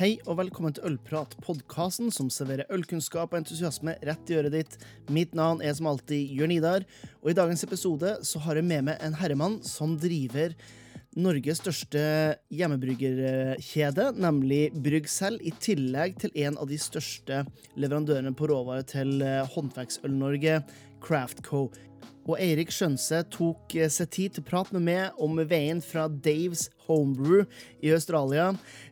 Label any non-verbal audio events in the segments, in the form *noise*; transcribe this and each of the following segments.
Hei og velkommen til Ølprat, podkasten som serverer ølkunnskap og entusiasme rett i øret ditt. Mitt navn er som alltid Jørn Idar, og i dagens episode så har jeg med meg en herremann som driver Norges største hjemmebryggerkjede, nemlig Brygg selv, i tillegg til en av de største leverandørene på råvarer til eh, Håndverksøl-Norge, Craftco. Og Eirik Skjønse tok eh, seg tid til å prate med meg om veien fra Daves Homebrew i Australia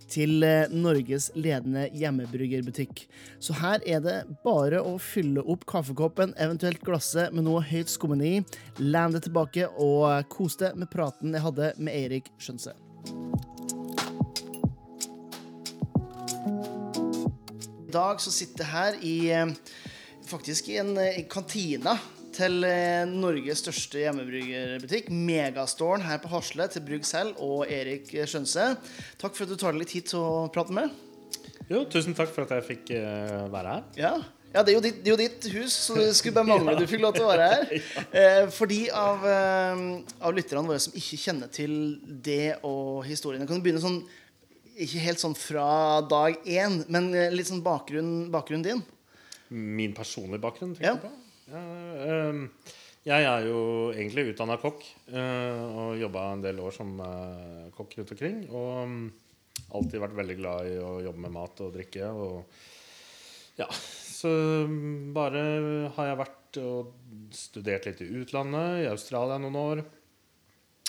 til eh, Norges ledende hjemmebryggerbutikk. Så her er det bare å fylle opp kaffekoppen, eventuelt glasset med noe høyt skummende i, lene det tilbake og kos deg med praten jeg hadde med Eirik Skjønse. I dag så sitter jeg her i eh, faktisk i en i kantina til eh, Norges største hjemmebryggerbutikk, Megastoren her på Hasle, til Brygg selv og Erik Skjønse. Takk for at du tar deg litt tid til å prate med. Jo, tusen takk for at jeg fikk uh, være her. Ja. ja det, er ditt, det, er jo ditt, hus, så det skulle bare mangle *laughs* du fikk lov til å være her. *laughs* Eh, for de av, av lytterne våre som ikke kjenner til det og historiene, kan du begynne sånn ikke helt sånn fra dag én, men litt sånn bakgrunn, bakgrunnen din? Min personlige bakgrunn? tenker ja. du på? Ehm, jeg er jo egentlig utdanna kokk eh, og jobba en del år som eh, kokk rundt omkring. Og mm, alltid vært veldig glad i å jobbe med mat og drikke. Og ja, så mm, bare har jeg vært og studert litt i utlandet, i Australia noen år.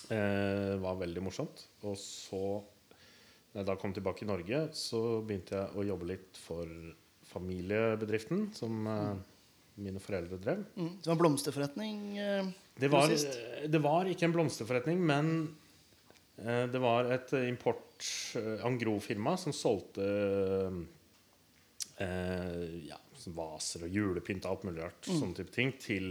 Det eh, var veldig morsomt. Og så, da jeg kom tilbake i Norge, så begynte jeg å jobbe litt for familiebedriften som mm mine foreldre drev. Mm. Det var en blomsterforretning? Eh, det, var, det, var, ikke en blomsterforretning, men eh, det var et import eh, Angro-firma som solgte eh, ja, vaser og julepynt og alt mulig rart mm. sånne type ting til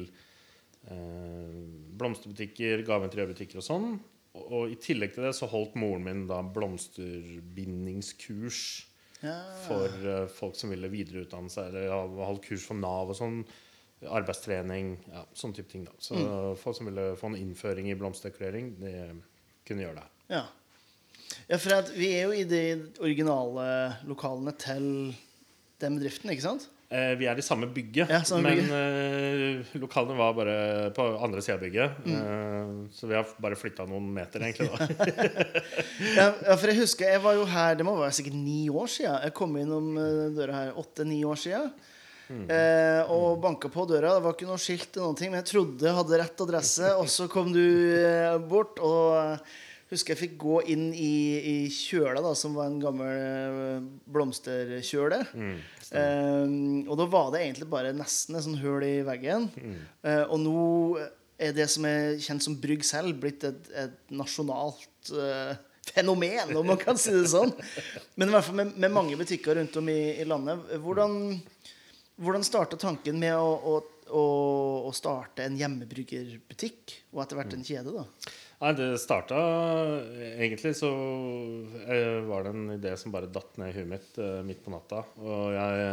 eh, blomsterbutikker, gaveinteriørbutikker og sånn. Og, og, i tillegg til det så holdt moren min da blomsterbindingskurs. For uh, folk som ville videreutdanne seg, eller ha holdt kurs for Nav og sånn. Arbeidstrening, ja, sånne type ting. da Så mm. folk som ville få en innføring i blomsterdekorering, de kunne gjøre det. Ja. ja, for vi er jo i de originale lokalene til den bedriften, ikke sant? Eh, vi er i samme bygget, ja, samme men eh, lokalene var bare på andre sida av bygget. Mm. Uh, så vi har bare flytta noen meter, egentlig. *laughs* ja, ja, for jeg husker Jeg var jo her Det må være sikkert ni år sia. Jeg kom innom døra her åtte-ni år sia. Mm. Uh, og banka på døra. Det var ikke noe skilt, eller noen ting, men jeg trodde jeg hadde rett adresse. Og så kom du bort, og husker jeg fikk gå inn i, i kjøla, da, som var en gammel eh, blomsterkjøle. Mm, um, og da var det egentlig bare nesten et sånt hull i veggen. Mm. Uh, og nå er det som er kjent som Brygg selv, blitt et, et nasjonalt uh, fenomen, om man kan si det sånn. Men i hvert fall med, med mange butikker rundt om i, i landet. Hvordan, hvordan starta tanken med å, å, å, å, starte en hjemmebryggerbutikk, og etter hvert en kjede? da? Nei, det starta Egentlig så eh, var det en idé som bare datt ned i huet mitt uh, midt på natta. Og jeg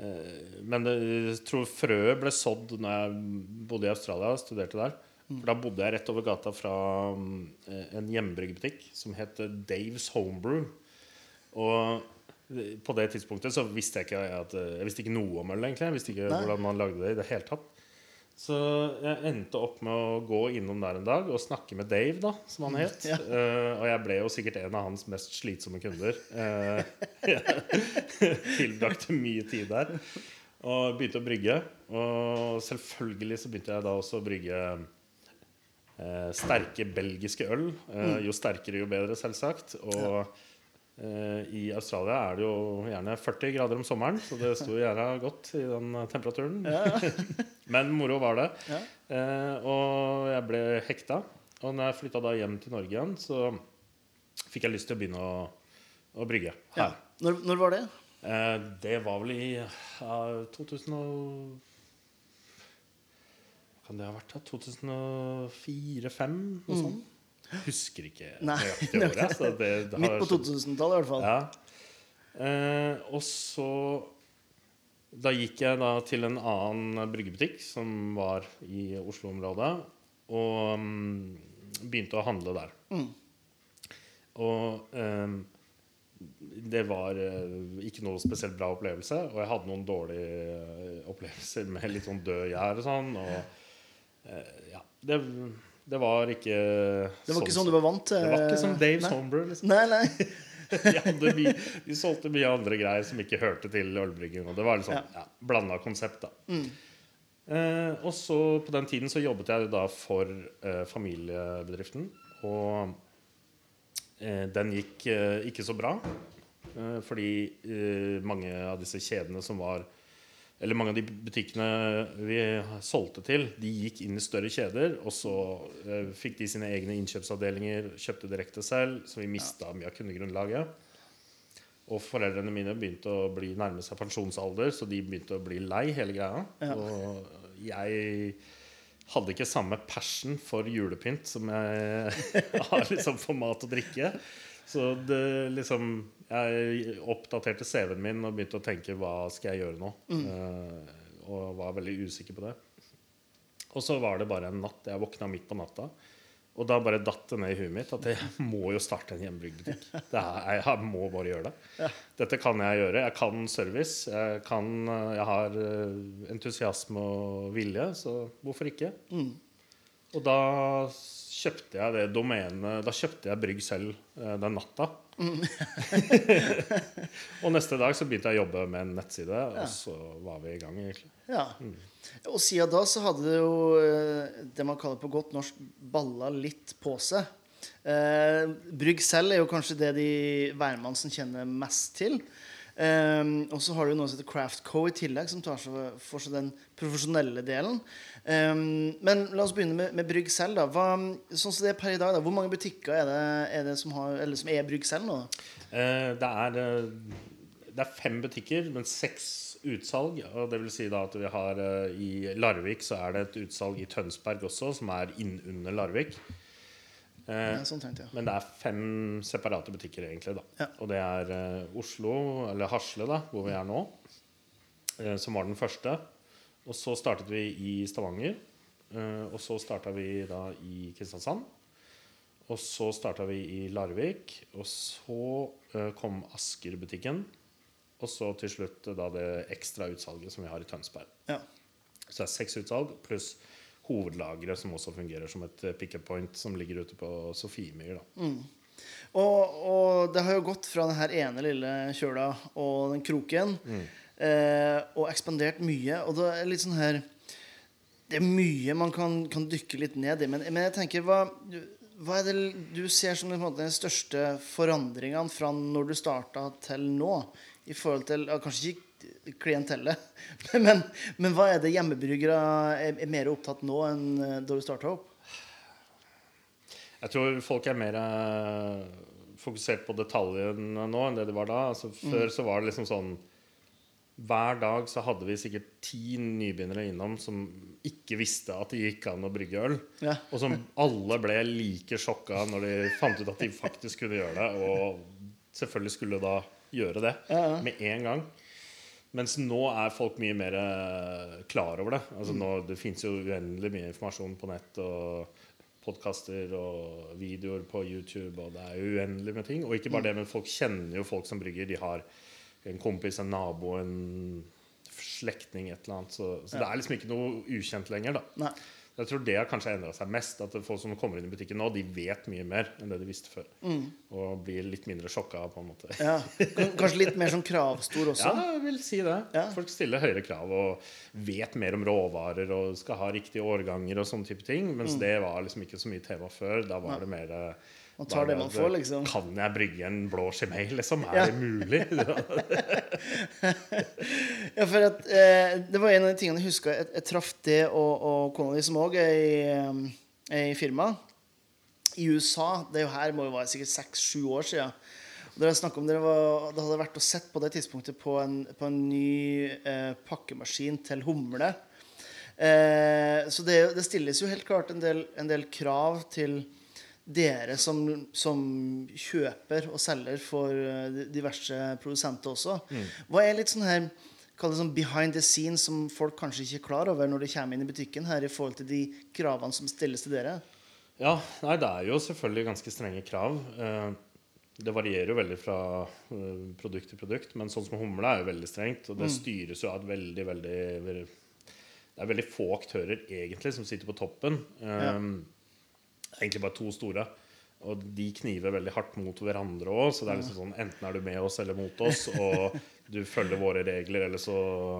uh, Men jeg tror frøet ble sådd når jeg bodde i Australia og studerte der. Mm. For da bodde jeg rett over gata fra en hjemmebryggebutikk som het Daves Homebrew. Og på det tidspunktet så visste jeg ikke at, Jeg visste ikke noe om øl, egentlig. Jeg visste ikke Nei. hvordan man lagde det i det hele tatt. Så jeg endte opp med å gå innom der en dag og snakke med Dave, da, som han het. *laughs* Ja. Uh, og jeg ble jo sikkert en av hans mest slitsomme kunder. *laughs* Uh, tilbrakte mye tid der. Og begynte å brygge. Og selvfølgelig så begynte jeg da også å brygge uh, sterke belgiske øl. Mm. Jo sterkere, jo bedre, selvsagt. Og ja. Eh, I Australia er det jo gjerne 40 grader om sommeren, så det sto gjerne godt i den temperaturen. Ja. *laughs* Men moro var det. Ja. Eh, og jeg ble hekta. Og når jeg flytta da hjem til Norge igjen, så fikk jeg lyst til å begynne å, å brygge her. Ja. Når, når, var det? Eh, det var vel i ja, 2000 og Kan det ha vært da? 2004-2005? Noe mm. sånt. Husker ikke *laughs* nøyaktig *laughs* året. Så det, det Midt på 2000-tallet, i hvert fall. Ja. Eh, og så Da gikk jeg da til en annen bryggebutikk som var i Oslo-området, og um, begynte å handle der. Mm. Og um, det var eh, ikke noe spesielt bra opplevelse. Og jeg hadde noen dårlige eh, opplevelser med litt sånn død gjær og sånn. Og eh, ja, det, det var ikke Det var ikke sånn du var vant til? Det var ikke som Dave's Sombrer. Liksom. Nei, nei. *laughs* De, hadde mye, de solgte mye andre greier som ikke hørte til ølbrygging. Og det var liksom, ja. ja. blanda konsept, da. Eh, og så på den tiden så jobbet jeg da for eh, familiebedriften. Og eh, den gikk eh, ikke så bra. Eh, fordi eh, mange av disse kjedene som var Eller mange av de butikkene vi solgte til, de gikk inn i større kjeder. Og så eh, fikk de sine egne innkjøpsavdelinger, kjøpte direkte selv. Så vi mista mye av kundegrunnlaget. Og foreldrene mine begynte å bli nærme seg pensjonsalder, så de begynte å bli lei hele greia. Ja. Og jeg hadde ikke samme passion for julepynt som jeg *laughs* har liksom for mat og drikke. Så det liksom Jeg oppdaterte CV-en min og begynte å tenke hva skal jeg gjøre nå? Eh, og var veldig usikker på det. Og så var det bare en natt. Jeg våkna midt på natta. Og da bare datt det ned i huet mitt at jeg *laughs* må jo starte en hjemmebryggbutikk. Jeg må bare gjøre det. Dette kan jeg gjøre. Jeg kan service. Jeg, kan, jeg har eh, entusiasme og vilje, så hvorfor ikke? Og da kjøpte jeg det domenet Da kjøpte jeg Brygg selv eh, den natta. *laughs* og neste dag så begynte jeg å jobbe med en nettside, og så var vi i gang, egentlig. Ja. Og siden da så hadde det jo eh, det man kaller på godt norsk balla litt på seg. Eh, Brygg selv er jo kanskje det de hvermannsen kjenner mest til. Eh, og så har du noe som heter Craft Co i tillegg, som tar for seg den profesjonelle delen. Um, men la oss begynne med, med Brygg selv. da Hva, Sånn som det er per i dag, da, Hvor mange butikker er det, er det som, har, eller som er Brygg selv nå? Uh, det, er, eh, det er fem butikker, men seks utsalg. Og det vil si da at vi har uh, I Larvik så er det et utsalg i Tønsberg også, som er innunder Larvik. Eh, sånn tenkte ja. Men det er fem separate butikker, egentlig. da Ja. Og det er eh, Oslo, eller Hasle, da hvor vi er nå, eh, som var den første. Og så startet vi i Stavanger. eh, og så starta vi da i Kristiansand. Og så starta vi i Larvik. Og så eh, kom Asker-butikken. Og så til slutt eh, da det ekstra utsalget som vi har i Tønsberg. Ja. Så det er seks utsalg pluss hovedlageret, som også fungerer som et eh, pick-up point, som ligger ute på Sofiemyr. Mm. Og, og det har jo gått fra den ene lille kjøla og den kroken eh, og ekspandert mye. Og det er litt sånn her Det er mye man kan, kan dykke litt ned i. Men, men jeg tenker, hva, hva er det du ser som måte, de største forandringene fra når du starta til nå? I forhold til Kanskje ikke klientellet, *laughs* men, men hva er det hjemmebryggere er, er mer opptatt nå enn eh, da du starta opp? Jeg tror folk er mer eh, fokusert på detaljene nå enn det de var da. Altså, før så var det liksom sånn Hver dag så hadde vi sikkert ti nybegynnere innom som ikke visste at det gikk an å brygge øl. Ja. Og som alle ble like sjokka når de fant ut at de faktisk kunne gjøre det. Og selvfølgelig skulle da gjøre det Ja, ja. med en gang. Mens nå er folk mye mer eh, klar over det. Altså nå, det fins jo uendelig mye informasjon på nett. og podkaster og videoer på YouTube, og det er uendelig med ting. Og ikke bare det, men folk kjenner jo folk som brygger. De har en kompis, en nabo, en slektning, et eller annet. Så, så det er liksom ikke noe ukjent lenger, da. Nei. Jeg tror det har kanskje endra seg mest. At folk som kommer inn i butikken nå, de vet mye mer enn det de visste før. Og blir litt mindre sjokka, på en måte. Ja. *laughs* Kanskje litt mer sånn kravstor også? Ja, jeg vil si det. Ja. Folk stiller høyere krav og vet mer om råvarer og skal ha riktige årganger og sånne type ting. Mens det var liksom ikke så mye tema før. Da var det mer eh, Man tar det man får, liksom. Kan jeg brygge en blå chimay, liksom? Er Ja. det mulig? *laughs* Ja, for at, eh, Det var en av de tingene jeg huska. Jeg, jeg traff det og, og kona di, som òg er i, eh, i firma. I USA. Det er jo her må jo være sikkert seks-sju år siden. Og dere om dere var, det hadde vært og sett på det tidspunktet på en, på en ny eh, pakkemaskin til humle. Eh, så det, det stilles jo helt klart en del, en del krav til dere som, som kjøper og selger for eh, diverse produsenter også. Hva er litt sånn her kall det sånn behind the scenes som folk kanskje ikke er klar over når de kommer inn i butikken her i forhold til de kravene som stilles til dere? Ja, nei, det er jo selvfølgelig ganske strenge krav. Eh, det varierer jo veldig fra eh, produkt til produkt. Men sånn som humle er jo veldig strengt, og det styres jo av et veldig, veldig, veldig Det er veldig få aktører egentlig som sitter på toppen. Ja. Um, egentlig bare to store. Og de kniver veldig hardt mot hverandre òg. Så det er liksom sånn enten er du med oss eller mot oss, og du følger våre regler, eller så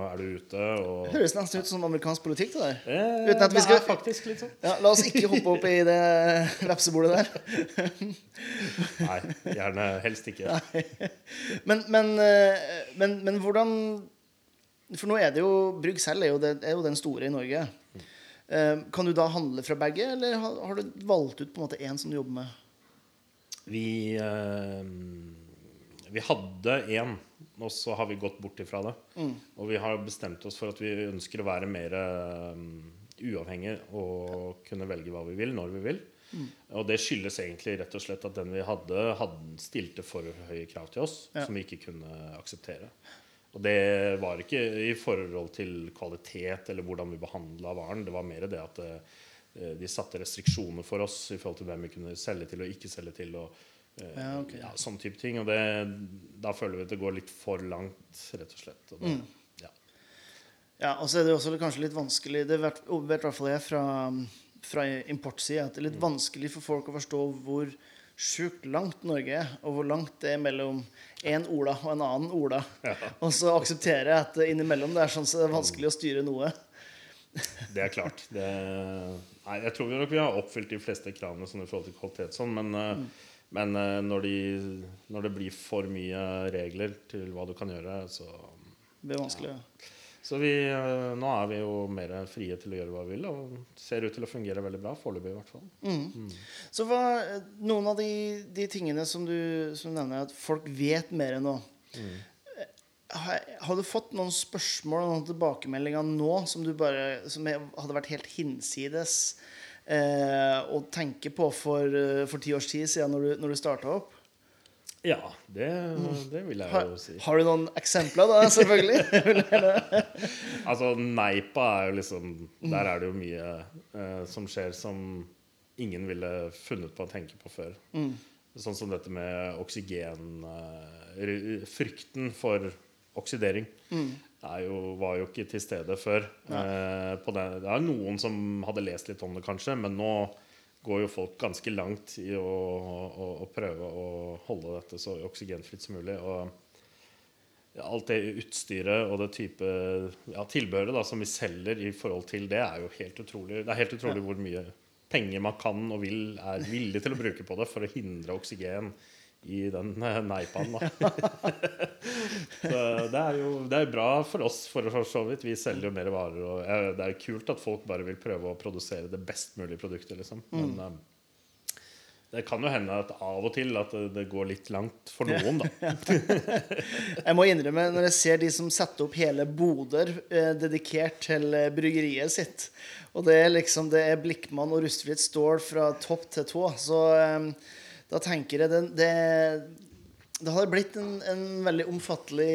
er du ute. Og Høres nesten ut som amerikansk politikk. det der eh, Uten at vi skal... det er faktisk litt sånn. ja, La oss ikke hoppe opp i det vepsebordet der. Nei, gjerne helst ikke. Men, men, eh, men, men hvordan For nå er det jo Brygg selv er jo, det, er jo den store i Norge. Eh, Kan du da handle fra begge, eller har, du valgt ut på en måte én som du jobber med? Vi, eh, vi hadde én, og så har vi gått bort ifra det. Og vi har bestemt oss for at vi ønsker å være mer um, uavhengige og kunne velge hva vi vil, når vi vil. Og det skyldes egentlig rett og slett at den vi hadde, hadde stilte for høye krav til oss Ja. som vi ikke kunne akseptere. Og det var ikke i forhold til kvalitet eller hvordan vi behandla varen. Det var mer det at eh, de satte restriksjoner for oss i forhold til hvem vi kunne selge til og ikke selge til. og eh, Ja, okay. ja, sånn type ting. Og det, da føler vi at det går litt for langt, rett og slett. Og det, ja. Ja, og så er det også kanskje litt vanskelig Det vet, i hvert fall jeg fra, fra importsida at det er litt vanskelig for folk å forstå hvor sjukt langt Norge er, og hvor langt det er mellom én Ola og en annen Ola. Og så aksepterer jeg at innimellom det er sånn så det er vanskelig å styre noe. *laughs* Det er klart. Det, nei, jeg tror nok vi har oppfylt de fleste kravene sånn i forhold til kvalitet. Sånn, men mm. men eh, når, de, når det blir for mye regler til hva du kan gjøre, så Det blir vanskelig. Så vi, eh, nå er vi jo mer frie til å gjøre hva vi vil, og ser ut til å fungere veldig bra. Foreløpig, i hvert fall. Så hva, noen av de, de tingene som du, som du nevner, at folk vet mer enn mm. har, har du fått noen spørsmål noen tilbakemeldinger nå som, du bare, som hadde vært helt hinsides eh, å tenke på for, eh, for ti års tid siden når du, når du starta opp? Ja, det, det vil jeg Har, jo si. har du noen eksempler, da? Selvfølgelig. *laughs* Altså, Neipa er jo liksom Der er det jo mye eh, som skjer som ingen ville funnet på å tenke på før. Sånn som dette med oksygen eh, Frykten for oksidering er jo, var jo ikke til stede før. Eh, på det. det er noen som hadde lest litt om det, kanskje, men nå går jo folk ganske langt i å, å, å prøve å holde dette så oksygenfritt som mulig. Og alt det utstyret og det type ja, tilbehøret da, som vi selger i forhold til det, er jo helt utrolig. Det er helt utrolig hvor mye penger man kan og vil er villig til å bruke på det for å hindre oksygen i den eh, neipaen. Da. *laughs* så det er jo det er bra for oss, for så vidt. Vi selger jo mer varer. Og eh, det er jo kult at folk bare vil prøve å produsere det best mulige produktet. Liksom. Men mm. det kan jo hende at av og til at det, går litt langt for noen, da. *laughs* Jeg må innrømme, når jeg ser de som setter opp hele boder eh, dedikert til eh, bryggeriet sitt, og det er liksom det er Blikkmann og rustfritt stål fra topp til tå, så eh, da tenker jeg det, det det hadde blitt en, en veldig omfattelig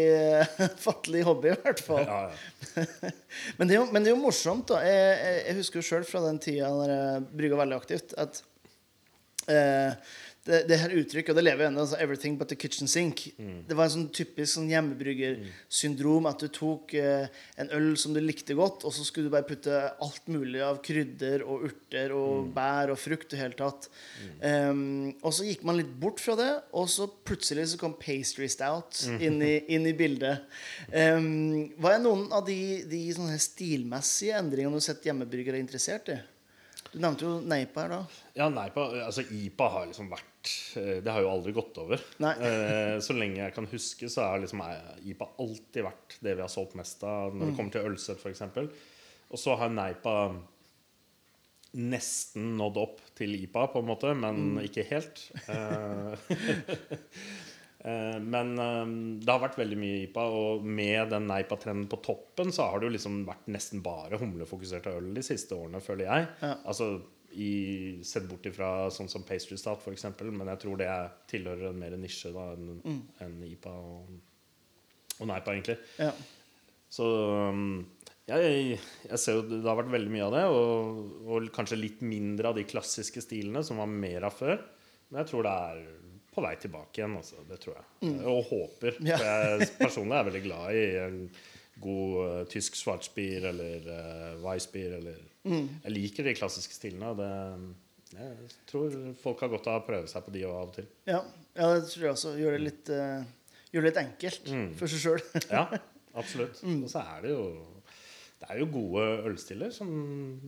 *laughs* fattelig hobby, i hvert fall. Ja, ja. *laughs* Men det, er jo, men det er jo morsomt, da. Jeg, jeg, jeg husker jo sjøl fra den tida da jeg brygga veldig aktivt, at eh, det, det her uttrykket, og det lever ennå, altså 'everything but the kitchen sink'. Det var en sånn typisk sånn hjemmebryggersyndrom at du tok eh, en øl som du likte godt, og så skulle du bare putte alt mulig av krydder og urter og bær og frukt i hele tatt. Um, og så gikk man litt bort fra det, og så plutselig så kom pastry stout inn, i, inn i bildet. Um, hva er noen av de, de stilmessige endringene du har sett hjemmebryggere er interessert i? Du nevnte jo Neipa her, da. Ja, Neipa, altså IPA har liksom vært eh, Det har jo aldri gått over. *laughs* Eh, Så lenge jeg kan huske, så har liksom IPA alltid vært det vi har solgt mest av når det kommer til ølsett, f.eks. Og så har Neipa nesten nådd opp til IPA, på en måte, men ikke helt. Eh, *laughs* Men det har vært veldig mye IPA, og med den Neipa-trenden på toppen, så har det jo liksom vært nesten bare humlefokuserte øl de siste årene, føler jeg. Ja. Altså i, Sett bort ifra sånn som pastry stout, f.eks., men jeg tror det er, tilhører en mer nisje da enn enn IPA og, og Neipa, egentlig. Ja. Så um, jeg, jeg ser jo det har vært veldig mye av det, og, og kanskje litt mindre av de klassiske stilene som var mer av før. Men jeg tror det er på vei tilbake igjen. Altså, det tror jeg. Og håper. Mm. Ja. For jeg *laughs* personlig er veldig glad i en god uh, tysk schwarzbier eller uh, weissbier. Eller, Mm. Jeg liker de klassiske stilene. og Det, jeg tror folk har godt av å prøve seg på de også av og til. Ja, ja det tror jeg også. Gjør det litt, uh, gjør det litt enkelt Mm. for seg sjøl. *laughs* Ja, absolutt. Mm. Og så er det jo det er jo gode ølstiller som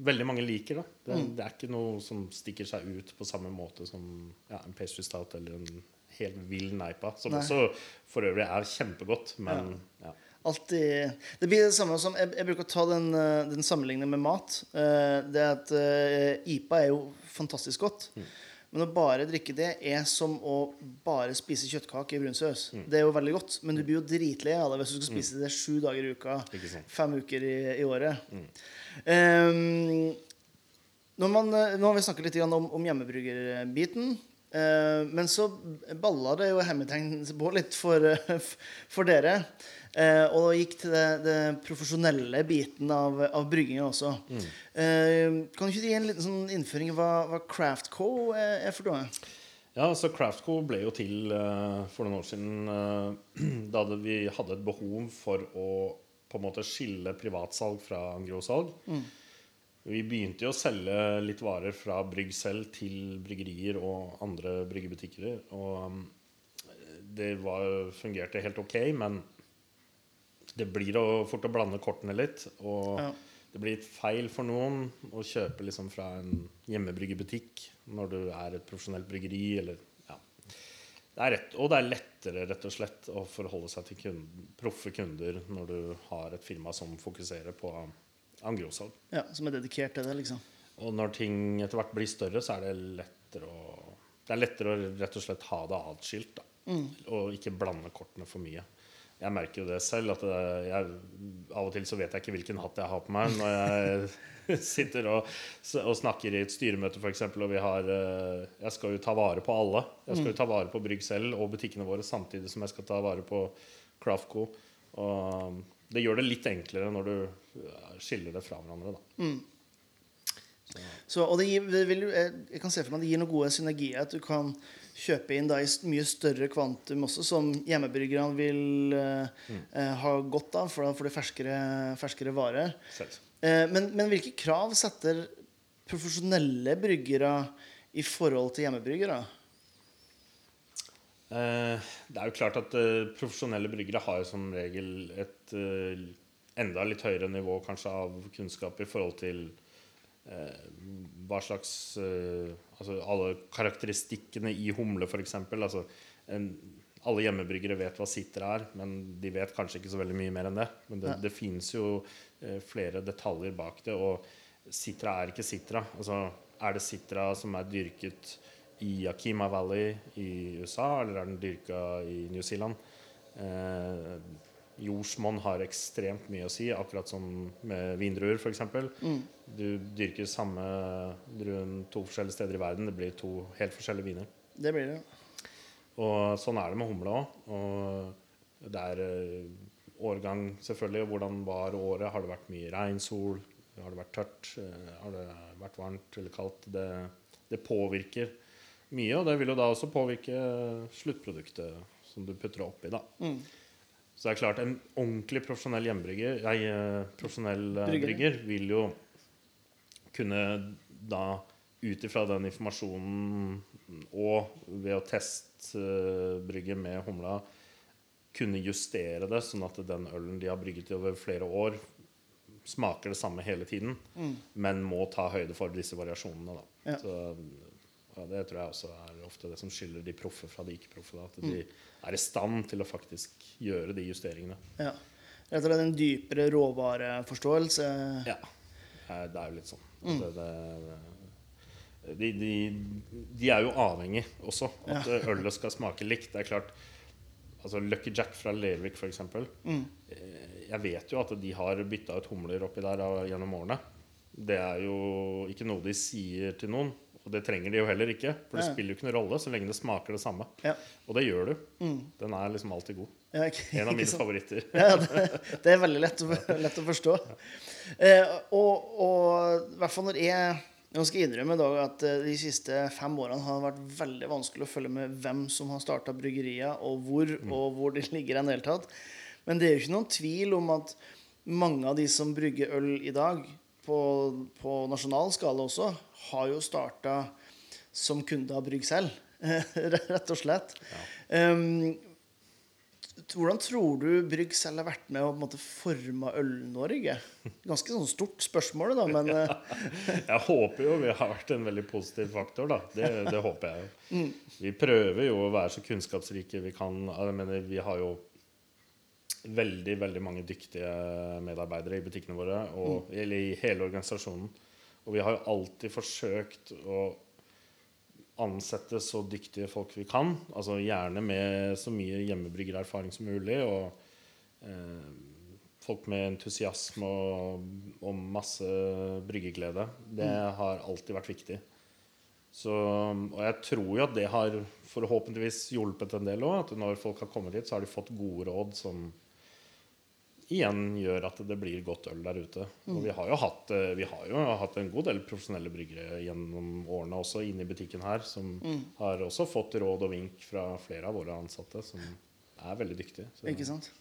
veldig mange liker. da det, Mm. det er ikke noe som stikker seg ut på samme måte som ja, en pastry stout eller en helt vill neipa. Som Nei. også for øvrig er kjempegodt, men ja. Alltid Det blir det samme som Jeg, jeg bruker å ta den, eh, den sammenligningen med mat. Eh, det at eh, IPA er jo fantastisk godt. Men å bare drikke det er som å bare spise kjøttkake i brunsaus. Det er jo veldig godt, men du blir jo dritlei av det hvis du skal spise det sju dager i uka. Fem uker i, i året. Um, når man, nå har vi snakket litt om, om hjemmebryggerbiten. Uh, men så balla det jo hermetegn på litt for, *laughs* for dere. Eh, og gikk til det, det profesjonelle biten av, av bryggingen også. Eh, kan du ikke gi en liten sånn innføring i hva, hva Craftco er, for noe? Ja, så Craftco ble jo til eh, for noen år siden eh, *clears throat* da vi hadde et behov for å på en måte skille privatsalg fra engrossalg. Vi begynte jo å selge litt varer fra brygg selv til bryggerier og andre bryggebutikker. Og um, det var, fungerte helt ok, men det blir å, fort å blande kortene litt. Og Ja. det blir litt feil for noen å kjøpe liksom fra en hjemmebryggebutikk når du er et profesjonelt bryggeri. Eller, ja. det er rett, og det er lettere rett og slett å forholde seg til kunden, proffe kunder når du har et firma som fokuserer på angrosalg. Ja, som er dedikert til det, liksom. Og når ting etter hvert blir større, så er det lettere å Det er lettere å rett og slett ha det atskilt. Mm. Og ikke blande kortene for mye. Jeg merker jo det selv. at jeg, Av og til så vet jeg ikke hvilken hatt jeg har på meg når jeg *laughs* sitter og, og snakker i et styremøte f.eks. Og vi har eh, Jeg skal jo ta vare på alle. Jeg skal jo ta vare på Brygg selv og butikkene våre samtidig som jeg skal ta vare på Craftco. Og det gjør det litt enklere når du eh, skiller det fra hverandre. da. Så, og det gir, vil, jeg kan se for meg det gir noen gode synergier. At du kan kjøpe inn da i mye større kvantum også, som hjemmebryggerne vil uh, mm. uh, ha godt av, for da får de ferskere, ferskere varer. Eh, men, men hvilke krav setter profesjonelle bryggere i forhold til hjemmebryggere? Det er jo klart at profesjonelle bryggere har som regel et enda litt høyere nivå kanskje av kunnskap i forhold til hva slags eh, Altså alle karakteristikkene i humle, f.eks. Altså, en- alle hjemmebryggere vet hva sitter er, men de vet kanskje ikke så veldig mye mer enn det. Men det, Ja. det finnes jo eh, flere detaljer bak det, og Sitra er ikke Sitra. Altså, er det Sitra som er dyrket i Yakima Valley i USA, eller er den dyrka i New Zealand? Eh, jordsmonn har ekstremt mye å si, akkurat som med vindruer f.eks. Mm. Du dyrker samme druen to forskjellige steder i verden. Det blir to helt forskjellige viner. Det blir det. Og sånn er det med humle òg. Og det er eh, årgang, selvfølgelig. Hvordan var året? Har det vært mye regn, sol? Har det vært tørt? Eh, Har det vært varmt eller kaldt? Det, det påvirker mye, og det vil jo da også påvirke sluttproduktet som du putter oppi. da. Mm. Så det er klart, en ordentlig profesjonell hjemmebrygger, nei, eh, profesjonell eh, Brygger. brygger, vil jo kunne da ut ifra den informasjonen og ved å testbrygge med humla kunne justere det, sånn at den ølen de har brygget i over flere år, smaker det samme hele tiden, men må ta høyde for disse variasjonene. Da. Ja. Så, ja, det tror jeg også er ofte det som skiller de proffe fra de ikke-proffe. At de er i stand til å faktisk gjøre de justeringene. Ja. Rett og slett en dypere råvareforståelse. Ja, eh, det er jo litt sånn. Det, det, de, de, de er jo avhengig også. At ølet skal smake likt. Det er klart altså Lucky Jack fra Lervik, f.eks. Mm. Jeg vet jo at de har bytta ut humler oppi der gjennom årene. Det er jo ikke noe de sier til noen. Og det trenger de jo heller ikke. For det Ja. spiller jo ikke noen rolle så lenge det smaker det samme. Ja. Og det gjør du. Mm. Den er liksom alltid god. Ja, okay. En av *laughs* mine favoritter. Det, det er veldig lett lett å forstå. Eh, og, og i hvert fall når jeg Jeg skal innrømme da at eh, de siste fem årene har det vært veldig vanskelig å følge med hvem som har starta bryggerier, og hvor, og hvor de ligger En deltatt. Men det er jo ikke noen tvil om at mange av de som brygger øl i dag, på, på nasjonal skala også, har jo starta som kunde av Brygg selv. *laughs* Rett og slett. Um, hvordan tror du Brygg selv har vært med å på en måte forme Øl-Norge? Ganske sånn stort spørsmål, da, men *laughs* ja, Jeg håper jo vi har vært en veldig positiv faktor, da. Det, det håper jeg jo. Vi prøver jo å være så kunnskapsrike vi kan. Jeg mener, vi har jo veldig, veldig mange dyktige medarbeidere i butikkene våre, og, eller i hele organisasjonen. Og vi har jo alltid forsøkt å ansette så dyktige folk vi kan. Altså Gjerne med så mye hjemmebryggererfaring som mulig. Og eh, folk med entusiasme og, og masse bryggeglede. Det har alltid vært viktig. Så, og jeg tror jo at det har forhåpentligvis hjulpet en del òg. At når folk har kommet hit, så har de fått gode råd som igjen gjør at det blir godt øl der ute. Og vi har jo hatt, eh, vi har jo hatt en god del profesjonelle bryggere gjennom årene også inne i butikken her, som har også fått råd og vink fra flere av våre ansatte, som er veldig dyktige. Så, Ikke sant?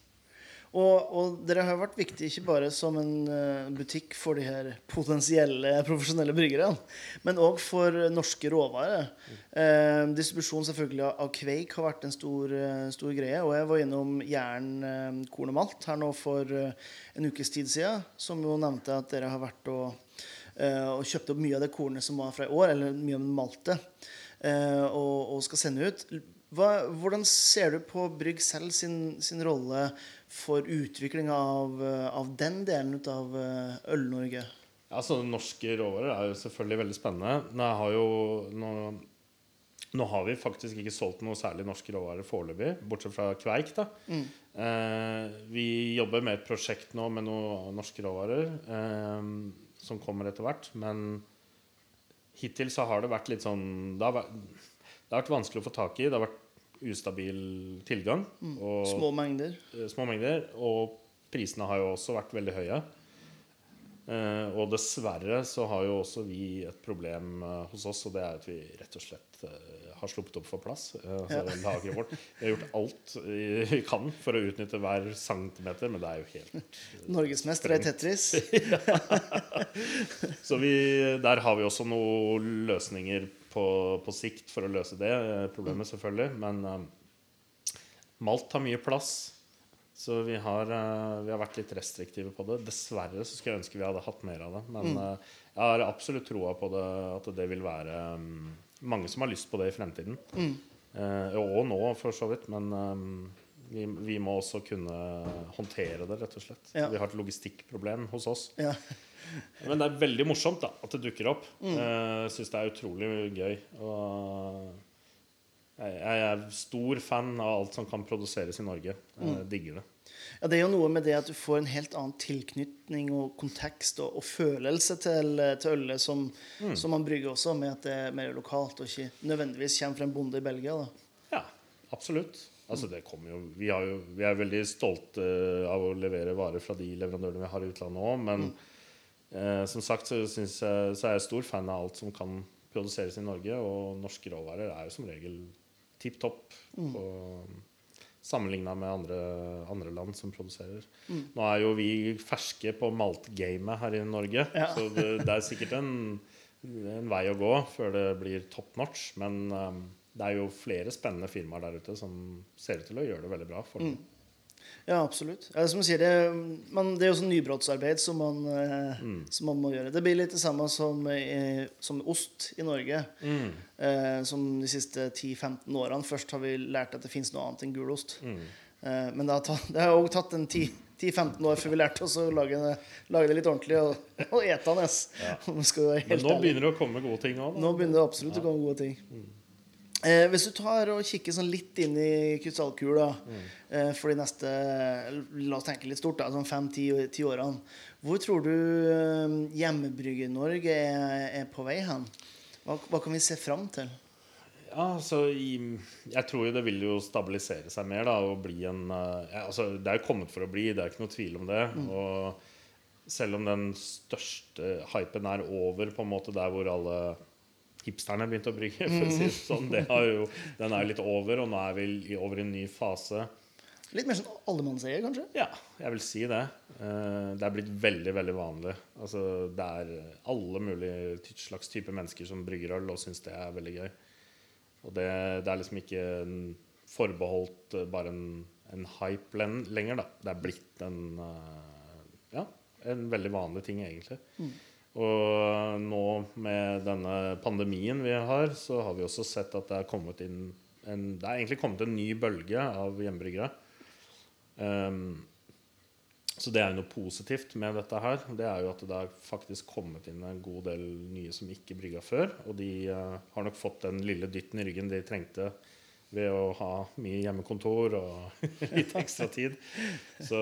Og, og dere har vært viktige ikke bare som en eh, butikk for de her potensielle profesjonelle bryggerne, men òg for norske råvarer. Eh, distribusjon selvfølgelig av, kveik har vært en stor, eh, stor greie. Og jeg var innom Jæren eh, korn og malt her nå for en ukes tid siden, som jo nevnte at dere har vært og, eh, og kjøpt opp mye av det kornet som var fra i år, eller mye av maltet, eh, og, og skal sende ut. Hva, hvordan ser du på Brygg selv sin, sin rolle for utvikling av, eh, av den delen av eh, Øl-Norge? Altså, Norske råvarer er jo selvfølgelig veldig spennende. Nå har, jo, nå, nå har vi faktisk ikke solgt noe særlig norske råvarer foreløpig, bortsett fra kveik. da. Eh, vi jobber med et prosjekt nå med noen norske råvarer eh, som kommer etter hvert. Men hittil så har det vært litt sånn Det har vært, det har vært vanskelig å få tak i. Det har vært ustabil tilgang. Og, Små mengder. eh, små mengder. Og prisene har jo også vært veldig høye. Uh, og dessverre så har jo også vi et problem uh, hos oss, og det er at vi rett og slett uh, har sluppet opp for plass. Altså Ja. vårt. Vi har gjort alt vi kan for å utnytte hver centimeter, men det er jo helt Norgesmester i Tetris. *laughs* Så vi, der har vi også noen løsninger på, på sikt for å løse det eh, problemet, selvfølgelig. Men eh, malt tar mye plass. Så vi har, eh, vi har vært litt restriktive på det. Dessverre så skulle jeg ønske vi hadde hatt mer av det. Men eh, jeg har absolutt troa på det, at det vil være mm, mange som har lyst på det i fremtiden. Eh, og nå, for så vidt. Men um, vi, vi må også kunne håndtere det, rett og slett. Ja. Vi har et logistikkproblem hos oss. Ja. Men det er veldig morsomt da, at det dukker opp. Jeg syns det er utrolig gøy. Og jeg, er stor fan av alt som kan produseres i Norge. Jeg digger det. Ja, Det er jo noe med det at du får en helt annen tilknytning og kontekst og, og følelse til, til ølet som, som man brygger også, med at det er mer lokalt og ikke nødvendigvis kommer fra en bonde i Belgia. da. Ja, absolutt. Altså det kommer jo, vi, har jo, vi er veldig stolte av å levere varer fra de leverandørene vi har i utlandet òg, men eh, som sagt så, jeg, så er jeg stor fan av alt som kan produseres i Norge, og norske råvarer er jo som regel tipp topp sammenligna med andre, andre land som produserer. Nå er jo vi ferske på maltgamet her i Norge, Ja. så det, det er sikkert en, en vei å gå før det blir top notch. Men um, det er jo flere spennende firmaer der ute som ser ut til å gjøre det veldig bra. For dem. Ja, absolutt. Ja, som du sier, det, man, det er jo sånn nybrottsarbeid som man, mm. som man må gjøre. Det blir litt det samme som, som ost i Norge. Eh, som de siste 10-15 årene. Først har vi lært at det fins noe annet enn gulost. Eh, men det har, tatt, det har også tatt en 10-15 år før vi lærte oss å lage lage det litt ordentlig og, og etende. Om vi Men nå ærlig. begynner det å komme gode ting òg. Nå begynner det absolutt å komme gode ting. Eh, hvis du tar og kikker sånn litt inn i krystallkula eh, for de neste La oss tenke litt stort, da, sånn fem-ti årene. Hvor tror du eh, Hjemmebrygge-Norge er, er på vei hen? Hva, hva kan vi se fram til? Ja, altså, i, jeg tror jo det vil jo stabilisere seg mer da, og bli en eh, ja, altså, Det er jo kommet for å bli, det er ikke noe tvil om det. Og selv om den største hypen er over, på en måte der hvor alle hipsterne begynte å brygge, *laughs* for å si det sånn, det jo, den er litt over, og nå er vi over i en ny fase. Litt mer sånn allemannseie, kanskje? Ja, jeg vil si det. Eh, Det er blitt veldig veldig vanlig. Altså, det er alle mulige slags typer mennesker som brygger øl og syns det er veldig gøy. Og det, det er liksom ikke forbeholdt eh, bare en, en hype lenger, da. Det er blitt en eh, ja, en veldig vanlig ting, egentlig. Og nå med denne pandemien vi har, så har vi også sett at det er kommet inn en, Det er egentlig kommet en ny bølge av hjemmebryggere. Um, så det er jo noe positivt med dette her. Det er jo at det er faktisk kommet inn en god del nye som ikke brygga før. Og de uh, har nok fått den lille dytten i ryggen de trengte ved å ha mye hjemmekontor og *laughs* litt ekstra tid. Så,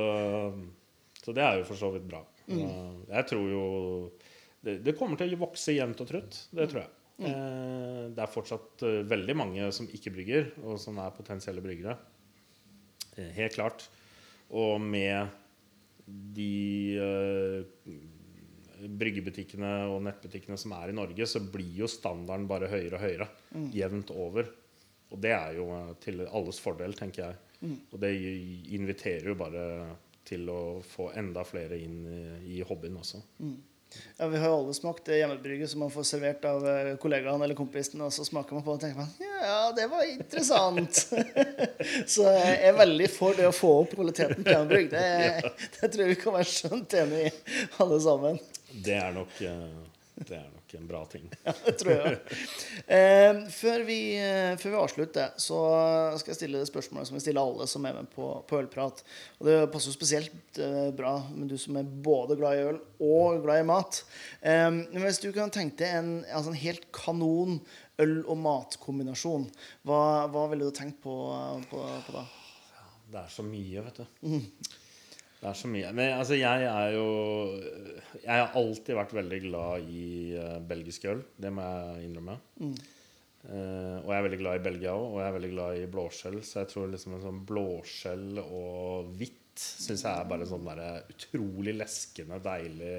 så det er jo for så vidt bra. Uh, Jeg tror jo det, det kommer til å vokse jevnt og trutt. Det tror jeg. Eh, Det er fortsatt eh, veldig mange som ikke brygger, og som er potensielle bryggere. Eh, Helt klart. Og med de eh, bryggebutikkene og nettbutikkene som er i Norge, så blir jo standarden bare høyere og høyere. Jevnt over. Og det er jo eh, til alles fordel, tenker jeg. Og det inviterer jo bare til å få enda flere inn i, i hobbyen også. Ja, Vi har jo alle smakt hjemmebrygget som man får servert av eh, kollegaen eller kompisen, og så smaker man på og tenker man, ja, det var interessant. *laughs* så jeg er veldig for det å få opp kvaliteten på hjemmebrygg. Det, *laughs* det tror jeg vi kan være skjønt enig i, alle sammen. Det er nok, eh, det er nok en bra ting. Ja, det tror jeg. Eh, før, vi, eh, før vi avslutter, så skal jeg stille det spørsmålet som jeg stiller alle som er med på, på Ølprat. Og det passer jo spesielt eh, bra med du som er både glad i øl og glad i mat. Eh, hvis du kan tenke deg en, altså en helt kanon øl- og matkombinasjon, hva, hva ville du tenkt på, på, på da? Det er så mye, vet du. Det er så mye. Men altså, jeg er jo Jeg har alltid vært veldig glad i uh, belgisk øl. Det må jeg innrømme. Eh, og jeg er veldig glad i Belgia òg, og jeg er veldig glad i blåskjell. Så jeg tror liksom en sånn blåskjell og hvitt syns jeg er bare sånn der utrolig leskende, deilig,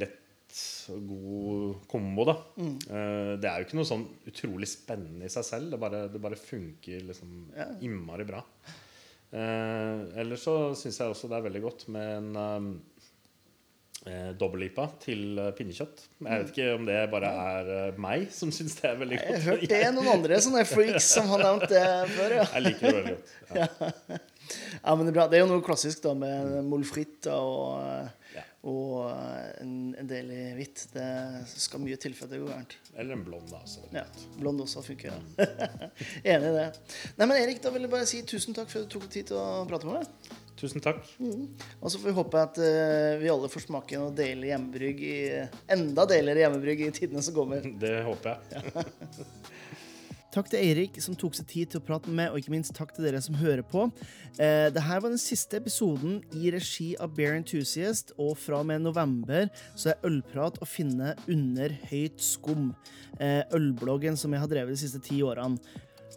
lett og god kombo, da. Eh, det er jo ikke noe sånn utrolig spennende i seg selv. Det bare, det bare funker liksom Ja. innmari bra. Eh, ellers så syns jeg også det er veldig godt med en um, eh, dobbellipa til eh, pinnekjøtt. Jeg vet ikke om det bare er eh, meg som syns det er veldig godt. Jeg har hørt det noen andre sånne freaks som har nevnt det før. ja. Jeg liker det veldig godt. Ja. *laughs* Ja, men Det er bra. Det er jo noe klassisk da med molfritt og, Ja. Og en, en del i hvitt. Det skal mye til for at det går gærent. Eller en blond, da. Så. Ja, Blond også funker. Ja. *laughs* Enig i det. Nei, men Erik, da vil jeg bare si tusen takk for at du tok tid til å prate med meg. Tusen takk. Og så får vi håpe at uh, vi alle får smake noe deilig hjemmebrygg i, enda deiligere hjemmebrygg i tidene som kommer. *laughs* Det håper jeg. *laughs* Takk til Eirik som tok seg tid til å prate med meg, og ikke minst takk til dere som hører på. Eh, Dette var den siste episoden i regi av Bear Enthusiast, og fra og med november så er Ølprat å finne under Høyt skum, eh, ølbloggen som jeg har drevet de siste ti årene.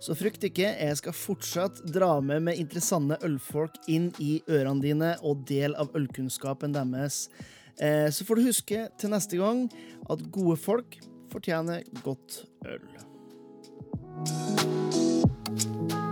Så frykt ikke, jeg skal fortsatt dra med med interessante ølfolk inn i ørene dine og del av ølkunnskapen deres. Eh, Så får du huske til neste gang at gode folk fortjener godt øl. Thank you.